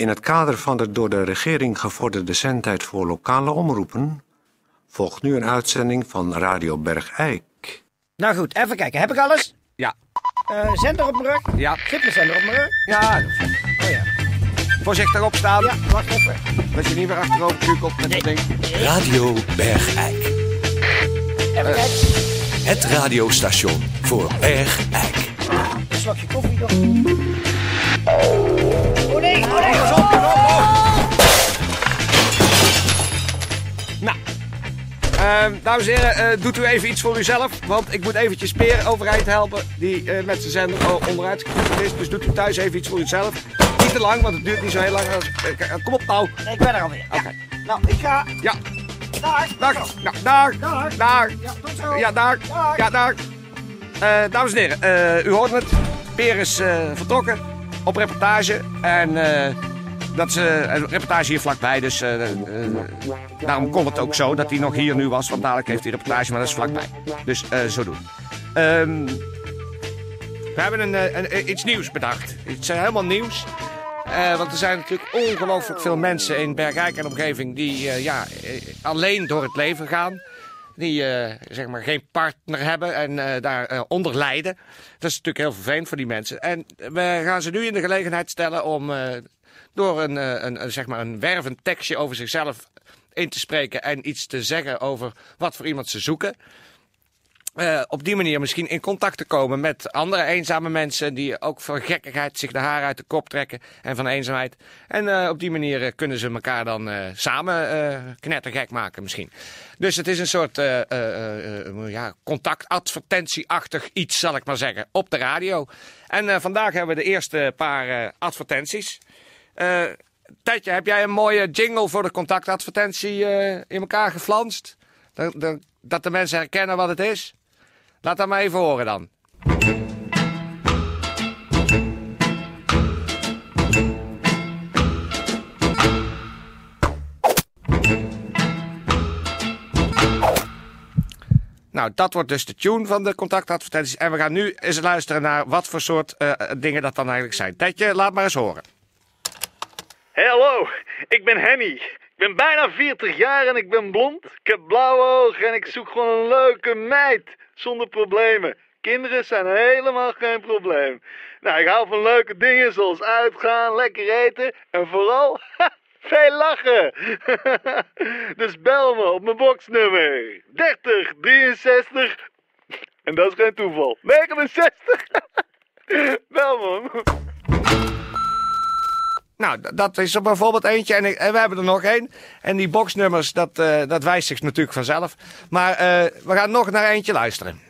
In het kader van de door de regering gevorderde zendtijd voor lokale omroepen volgt nu een uitzending van Radio Bergijk. Nou goed, even kijken. Heb ik alles? Ja. Uh, zender op mijn rug? Ja. Gippenzender op mijn rug? Ja. Oh ja. Voorzichtig opstaan. Ja, wacht even. Dat je niet weer achterover kukelt met dat ding. Radio Bergijk. Even kijken. Het radiostation voor Bergijk. Een slokje koffie nog. Dames en heren, eh, doet u even iets voor uzelf. Want ik moet eventjes Peer overeind helpen. Die eh, met zijn zender al onderuit is. Dus doet u thuis even iets voor uzelf. Niet te lang, want het duurt niet zo heel lang. Eh, Kom op nou. Ik ben er alweer. Oké. Nou, ik ga. Ja, Daar. daar. Daar. Daar. Daar. Ja, tot zo. Ja, daar. Ja, daar. Eh, dames en heren, eh, u hoort het. Peer is eh, vertrokken op reportage. En eh, dat is eh, een reportage hier vlakbij. Dus eh, eh, daarom kon het ook zo dat hij nog hier nu was. Want dadelijk heeft hij reportage, maar dat is vlakbij. Dus zo doen. Ehm, we hebben een, een, iets nieuws bedacht. Iets eh, helemaal nieuws. Want er zijn natuurlijk ongelooflijk veel mensen in Bergijk en omgeving die ja, alleen door het leven gaan. Die zeg maar geen partner hebben en daar eh, onder lijden. Dat is natuurlijk heel vervelend voor die mensen. En we gaan ze nu in de gelegenheid stellen om door een, eh, een, een, zeg maar een wervend tekstje over zichzelf in te spreken en iets te zeggen over wat voor iemand ze zoeken. Eh, op die manier misschien in contact te komen met andere eenzame mensen die ook van gekkigheid zich de haar uit de kop trekken en van eenzaamheid. En eh, op die manier eh, kunnen ze elkaar dan eh, samen eh, knettergek maken misschien. Dus het is een soort eh, eh, eh, eh, ja, contactadvertentieachtig iets, zal ik maar zeggen, op de radio. En eh, vandaag hebben we de eerste paar eh, advertenties. Eh Tetje, heb jij een mooie jingle voor de contactadvertentie eh, in elkaar geflanst? Dat, dat, dat de mensen herkennen wat het is? Laat dat maar even horen dan. Nou, dat wordt dus de tune van de contactadvertenties. En we gaan nu eens luisteren naar wat voor soort eh, dingen dat dan eigenlijk zijn. Tetje, laat maar eens horen. Hallo, ik ben Henny. Ik ben bijna 40 jaar en ik ben blond. Ik heb blauwe ogen en ik zoek gewoon een leuke meid. Zonder problemen. Kinderen zijn helemaal geen probleem. Nou, ik hou van leuke dingen zoals uitgaan, lekker eten en vooral veel lachen. dus bel me op mijn boxnummer 30 63 en dat is geen toeval. 69. bel me. Nou, dat is er bijvoorbeeld eentje. En, en we hebben er nog één. En die boxnummers, dat, eh, dat wijst zich natuurlijk vanzelf. Maar eh, we gaan nog naar eentje luisteren.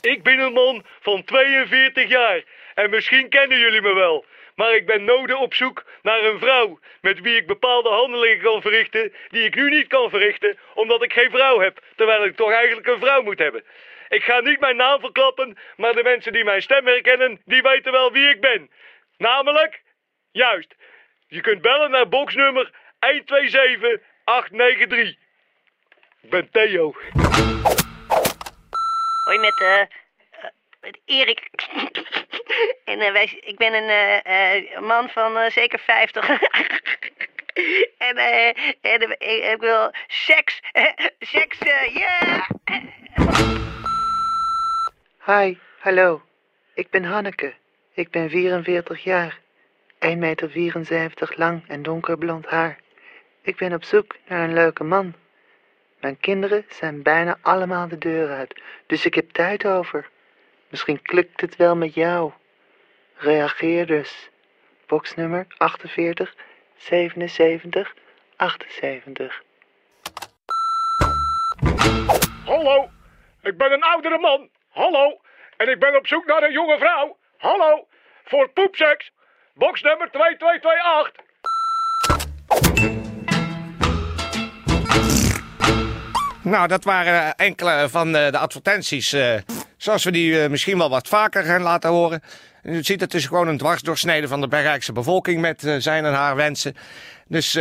Ik ben een man van 42 jaar en misschien kennen jullie me wel. Maar ik ben nodig op zoek naar een vrouw met wie ik bepaalde handelingen kan verrichten die ik nu niet kan verrichten omdat ik geen vrouw heb, terwijl ik toch eigenlijk een vrouw moet hebben. Ik ga niet mijn naam verklappen, maar de mensen die mijn stem herkennen, die weten wel wie ik ben. Namelijk, juist, je kunt bellen naar boxnummer 127893. Ik ben Theo. Hoi, met, eh eh, met Erik. en eh, wij, ik ben een eh, eh, man van eh, zeker 50. en eh, en ik, ik wil seks. seks, eh, ja! Hi, hallo. Ik ben Hanneke. Ik ben 44 jaar. 1,74 meter lang en donkerblond haar. Ik ben op zoek naar een leuke man. Mijn kinderen zijn bijna allemaal de deur uit, dus ik heb tijd over. Misschien klikt het wel met jou. Reageer dus. Boxnummer 48 77 78. Hallo, ik ben een oudere man. Hallo, en ik ben op zoek naar een jonge vrouw. Hallo, voor poepseks. Boxnummer 2228. Nou, dat waren enkele van eh, de advertenties. eh, zoals we die eh, misschien wel wat vaker gaan laten horen. U ziet, het is gewoon een dwarsdoorsnede van de Bergrijkse bevolking met zijn en haar wensen. Dus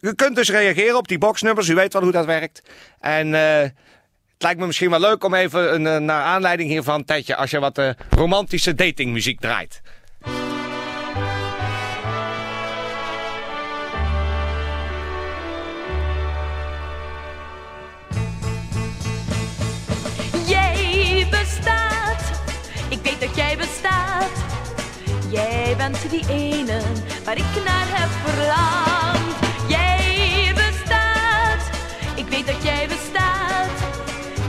u kunt dus reageren op die boxnummers. U weet wel hoe dat werkt. En het lijkt me misschien wel leuk om even een, naar aanleiding hiervan, Tetje, als je wat romantische datingmuziek draait. Bent die ene waar ik naar heb verlangd. Jij bestaat, ik weet dat jij bestaat.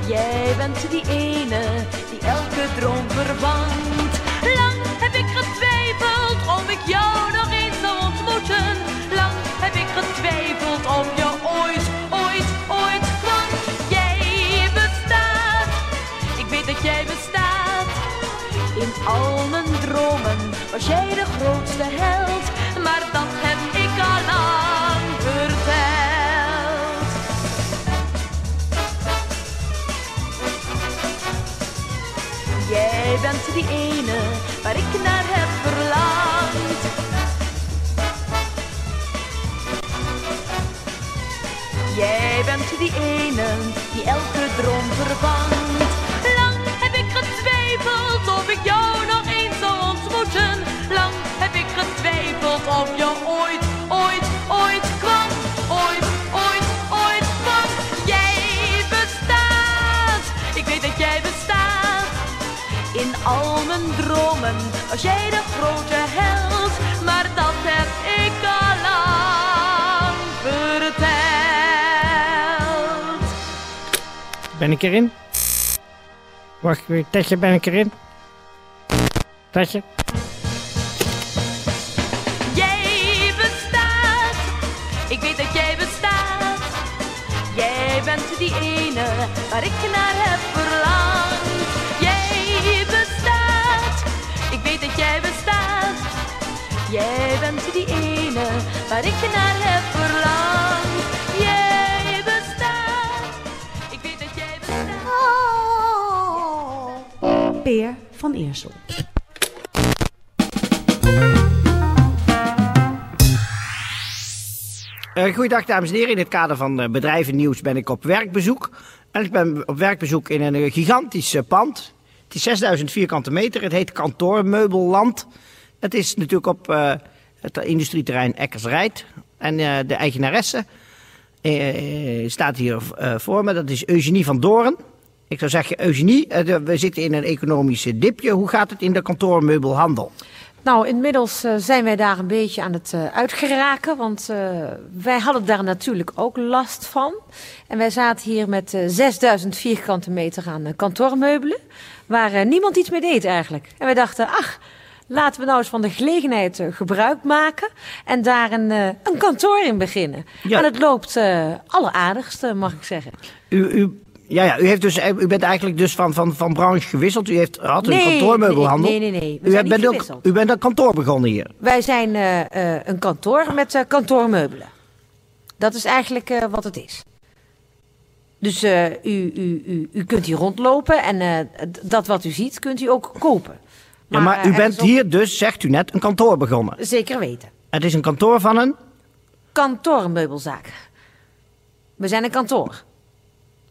Jij bent die ene die elke droom vervangt. Lang heb ik getwijfeld of ik jou nog eens zou ontmoeten. Die ene die elke droom vervangt. Lang heb ik getwijfeld of ik jou nog eens zou ontmoeten. Lang heb ik getwijfeld of je ooit, ooit, ooit kwam. Ooit, ooit, ooit kwam. Jij bestaat. Ik weet dat jij bestaat. In al mijn dromen was jij de grote held. Ben ik erin? Wacht, weer. Tetje, ben ik erin? Tetje? Jij bestaat, ik weet dat jij bestaat. Jij bent die ene waar ik naar heb verlangd. Jij bestaat, ik weet dat jij bestaat. Jij bent die ene waar ik naar van Eersel. Eh goeiedag dames en heren. In het kader van eh, bedrijvennieuws ben ik op werkbezoek. En ik ben op werkbezoek in een eh, gigantisch pand. Het is 6000 vierkante meter. Het heet Kantoormeubelland. Het is natuurlijk op het industrieterrein Eckersrijd. En de eigenaresse staat hier voor me. Dat is Eugenie van Doren. Ik zou zeggen, Eugenie, eh, we zitten in een economische dipje. Hoe gaat het in de kantoormeubelhandel? Nou, inmiddels eh, zijn wij daar een beetje aan het eh, uitgeraken, want wij hadden daar natuurlijk ook last van. En wij zaten hier met eh 6000 vierkante meter aan kantoormeubelen, waar niemand iets mee deed eigenlijk. En wij dachten, ach, laten we nou eens van de gelegenheid gebruik maken en daar een, een kantoor in beginnen. Ja. En het loopt alleraardigst, mag ik zeggen. U, u, ja, ja, u, heeft dus, u bent eigenlijk dus van, van, van branche gewisseld. U heeft, had een kantoormeubelhandel. nee, nee, nee, nee. We U, zijn bent niet ook, u bent een kantoor begonnen hier. Wij zijn eh, eh, een kantoor met eh, kantoormeubelen. Dat is eigenlijk eh, wat het is. Dus eh, u, u, u, u kunt hier rondlopen en eh, dat wat u ziet kunt u ook kopen. ja, maar eh, u bent hier dus, zegt u net, een kantoor begonnen. Zeker weten. Het is een kantoor van een... Kantoormeubelzaak. We zijn een kantoor.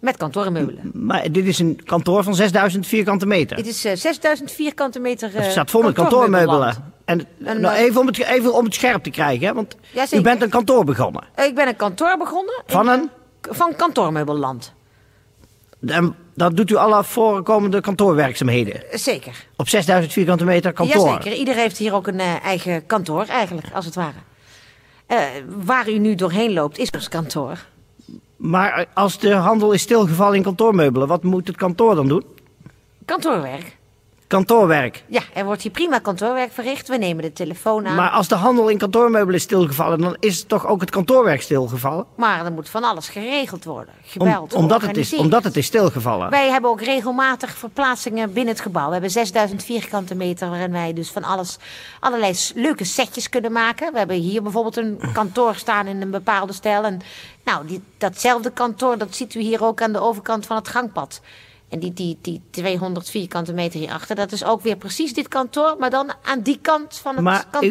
Met kantoormeubelen. Maar dit is een kantoor van 6000 vierkante meter. Het is eh, 6000 vierkante meter eh Het staat vol met kantoormeubelen. En, En, nou, eh, even, om het, even om het scherp te krijgen, hè, want Ja, u bent een kantoor begonnen. Eh, Ik ben een kantoor begonnen. Van een? eh, Van kantoormeubelland. En dat doet u alle voorkomende kantoorwerkzaamheden. Zeker. Op 6000 vierkante meter kantoor. Jazeker, ieder heeft hier ook een eh, eigen kantoor eigenlijk, als het ware. Eh, waar u nu doorheen loopt is ons kantoor. Maar als de handel is stilgevallen in kantoormeubelen, wat moet het kantoor dan doen? Kantoorwerk. Kantoorwerk. Ja, er wordt hier prima kantoorwerk verricht. We nemen de telefoon aan. Maar als de handel in kantoormeubelen is stilgevallen, dan is toch ook het kantoorwerk stilgevallen? Maar er moet van alles geregeld worden. Om- Gebeld, omdat, het is, omdat het is stilgevallen. Wij hebben ook regelmatig verplaatsingen binnen het gebouw. We hebben 6000 vierkante meter waarin wij dus van alles, allerlei leuke setjes kunnen maken. We hebben hier bijvoorbeeld een kantoor staan in een bepaalde stijl. En nou, die, datzelfde kantoor, dat ziet u hier ook aan de overkant van het gangpad. En die, die, die 200 vierkante meter hierachter, dat is ook weer precies dit kantoor, maar dan aan die kant van het Maar u,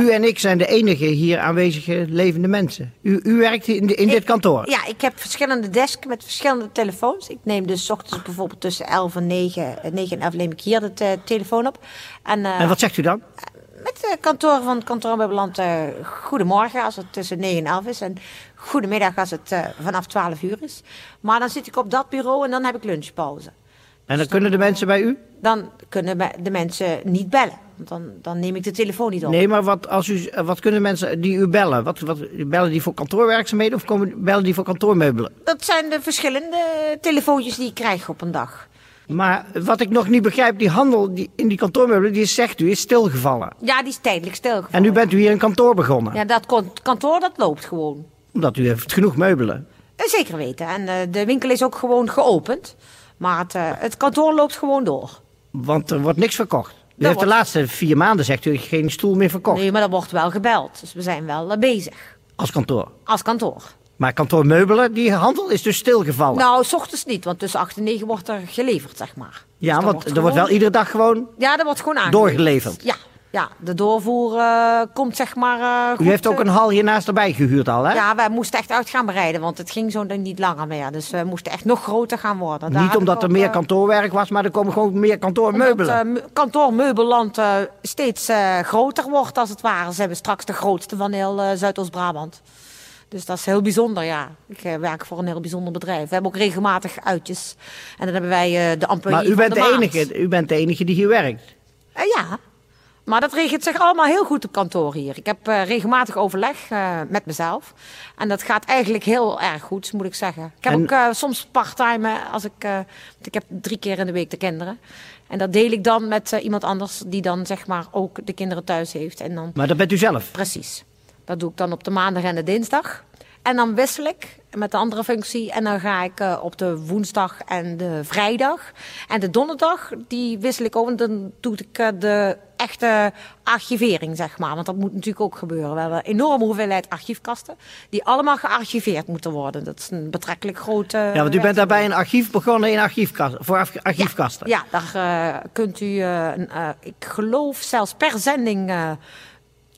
u en ik zijn de enige hier aanwezige levende mensen. U, u werkt in, de- in dit kantoor. Ja, ik heb verschillende desks met verschillende telefoons. Ik neem dus ochtends bijvoorbeeld tussen 11 en 9, eh, 9 en 11 neem ik hier de te- telefoon op. En, eh, En wat zegt u dan? Met de kantoor van het kantoor Meubelland, eh goedemorgen als het tussen 9 en 11 is. En goedemiddag als het eh, vanaf 12 uur is. Maar dan zit ik op dat bureau en dan heb ik lunchpauze. En dan kunnen de mensen bij u? Dan kunnen de mensen niet bellen. Want dan, dan neem ik de telefoon niet op. Nee, maar wat, als u, eh, wat kunnen mensen die u bellen? Wat, wat, bellen die voor kantoorwerkzaamheden of komen, bellen die voor kantoormeubelen? Dat zijn de verschillende telefoontjes die ik krijg op een dag. Maar wat ik nog niet begrijp, die handel die, in die kantoormeubelen, die is, zegt u, is stilgevallen. Ja, die is tijdelijk stilgevallen. En nu bent u hier een kantoor begonnen. Ja, dat kantoor dat loopt gewoon. Omdat u heeft genoeg meubelen. Eh, Zeker weten. En eh, de winkel is ook gewoon geopend. Maar het, eh, het kantoor loopt gewoon door. Want er wordt niks verkocht. U heeft de laatste vier maanden, zegt u, geen stoel meer verkocht. Nee, maar er wordt wel gebeld. Dus we zijn wel bezig. Als kantoor. Als kantoor. Maar kantoormeubelen, die handel is dus stilgevallen. Nou, s ochtends niet, want tussen 8 en 9 wordt er geleverd, zeg maar. ja, Dus want wordt er wordt wel iedere dag gewoon... Ja, dat wordt gewoon aangeleverd. Doorgeleverd. Ja, ja de doorvoer eh, komt zeg maar eh, goed. U heeft ook eh, een hal hiernaast erbij gehuurd al, hè? Ja, wij moesten echt uit gaan bereiden, want het ging zo niet langer meer. Dus we moesten echt nog groter gaan worden. Daar Niet omdat er meer kantoorwerk was, maar er komen gewoon meer kantoormeubelen. Omdat kantoormeubelland eh, steeds groter wordt, als het ware. Ze hebben straks de grootste van heel Zuidoost-Brabant. Dus dat is heel bijzonder, ja. Ik eh, werk voor een heel bijzonder bedrijf. We hebben ook regelmatig uitjes. En dan hebben wij eh, de employee maar u bent, de enige, u bent de enige die hier werkt. Eh, ja, maar dat regelt zich allemaal heel goed op kantoor hier. Ik heb regelmatig overleg met mezelf. En dat gaat eigenlijk heel erg goed, moet ik zeggen. Ik heb En- ook soms parttime, als ik, ik heb drie keer in de week de kinderen. En dat deel ik dan met iemand anders die dan zeg maar ook de kinderen thuis heeft. En dan, Maar dat bent u zelf. precies. Dat doe ik dan op de maandag en de dinsdag. En dan wissel ik met de andere functie. En dan ga ik eh, op de woensdag en de vrijdag. En de donderdag, die wissel ik ook. En dan doe ik eh, de echte archivering, zeg maar. Want dat moet natuurlijk ook gebeuren. We hebben een enorme hoeveelheid archiefkasten. Die allemaal gearchiveerd moeten worden. Dat is een betrekkelijk grote... Ja, want u bent daarbij een archief begonnen in archiefkast, voor arch- archiefkasten. Ja, daar eh, kunt u, ik geloof zelfs per zending,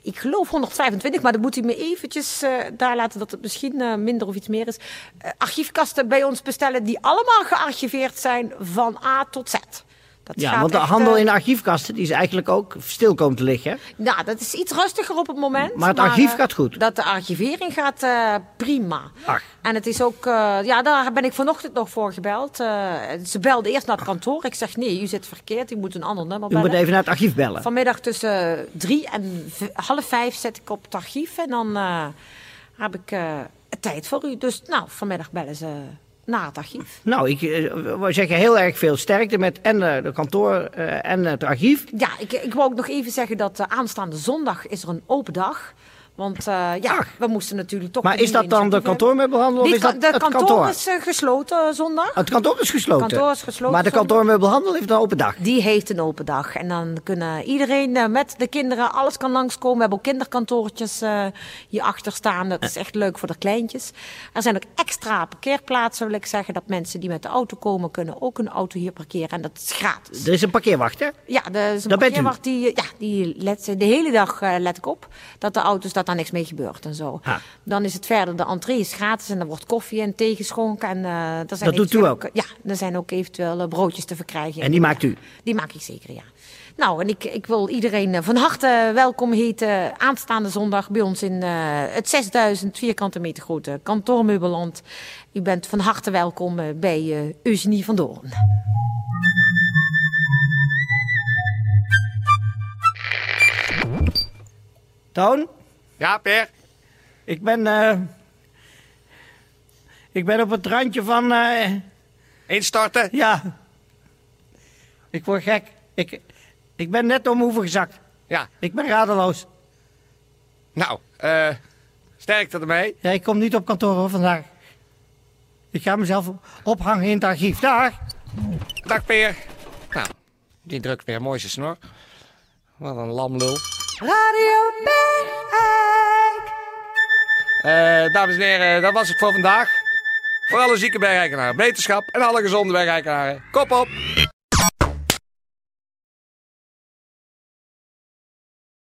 ik geloof 125, maar dan moet u me eventjes eh, daar laten dat het misschien eh, minder of iets meer is. eh, archiefkasten bij ons bestellen die allemaal gearchiveerd zijn van A tot Z. Dat Ja, want de handel eh, in archiefkasten die is eigenlijk ook stil komen te liggen. Nou, dat is iets rustiger op het moment. Maar het archief eh, gaat goed. Dat de archivering gaat eh, prima. Ach. En het is ook, ja, daar ben ik vanochtend nog voor gebeld. Ze belde eerst naar het kantoor. Ik zeg, nee, u zit verkeerd. U moet een ander nummer U bellen. moet even naar het archief bellen. Vanmiddag tussen drie en half vijf zet ik op het archief. En dan heb ik tijd voor u. Dus nou, vanmiddag bellen ze naar het archief. Nou, ik, eh, we zeggen heel erg veel sterkte met en eh, de kantoor eh, en het archief. Ja, ik, ik wil ook nog even zeggen dat uh, aanstaande zondag is er een open dag. Want uh, ja, Ach. we moesten natuurlijk toch... Maar is dat dan de kantoormeubelhandel of is dat de het kantoor kantoor? is uh, gesloten zondag. Het kantoor is gesloten. kantoor is gesloten maar de kantoormeubelhandel heeft een open dag. Die heeft een open dag. En dan kunnen iedereen uh, met de kinderen, alles kan langskomen. We hebben ook kinderkantoortjes hierachter staan. Dat is echt leuk voor de kleintjes. Er zijn ook extra parkeerplaatsen, wil ik zeggen. Dat mensen die met de auto komen, kunnen ook hun auto hier parkeren. En dat is gratis. Er is een parkeerwacht, hè? Ja, er is een Dat parkeerwacht die, ja, die let, de hele dag let ik op. Dat de auto's, dat daar niks mee gebeurt en zo. Dan is het verder, de entree is gratis en er wordt koffie en thee geschonken. En, uh, er zijn Dat doet u ook? Ja, er zijn ook eventueel uh, broodjes te verkrijgen. En die maakt u? Die maak ik zeker, ja. Nou, en ik, ik wil iedereen uh, van harte welkom heten aanstaande zondag bij ons in uh, het 6000 vierkante meter grote kantoormeubelland. U bent van harte welkom uh, bij Eugenie van Doorn. Toon, Ja, Per? ik ben, eh, ik ben op het randje van, eh, Instarten? ja, ik word gek. Ik, ik ben net om hoeven gezakt. Ja. Ik ben radeloos. Nou, eh sterkte ermee. Ja, ik kom niet op kantoor hoor, vandaag. Ik ga mezelf ophangen in het archief. Dag. Dag, Per. Nou, die drukt weer mooi zijn snor. Wat een lamlul. Radio Bergijk. Eh, dames en heren, dat was het voor vandaag. Voor alle zieke bergrijkenaren, beterschap en alle gezonde bergrijkenaren. Kop op!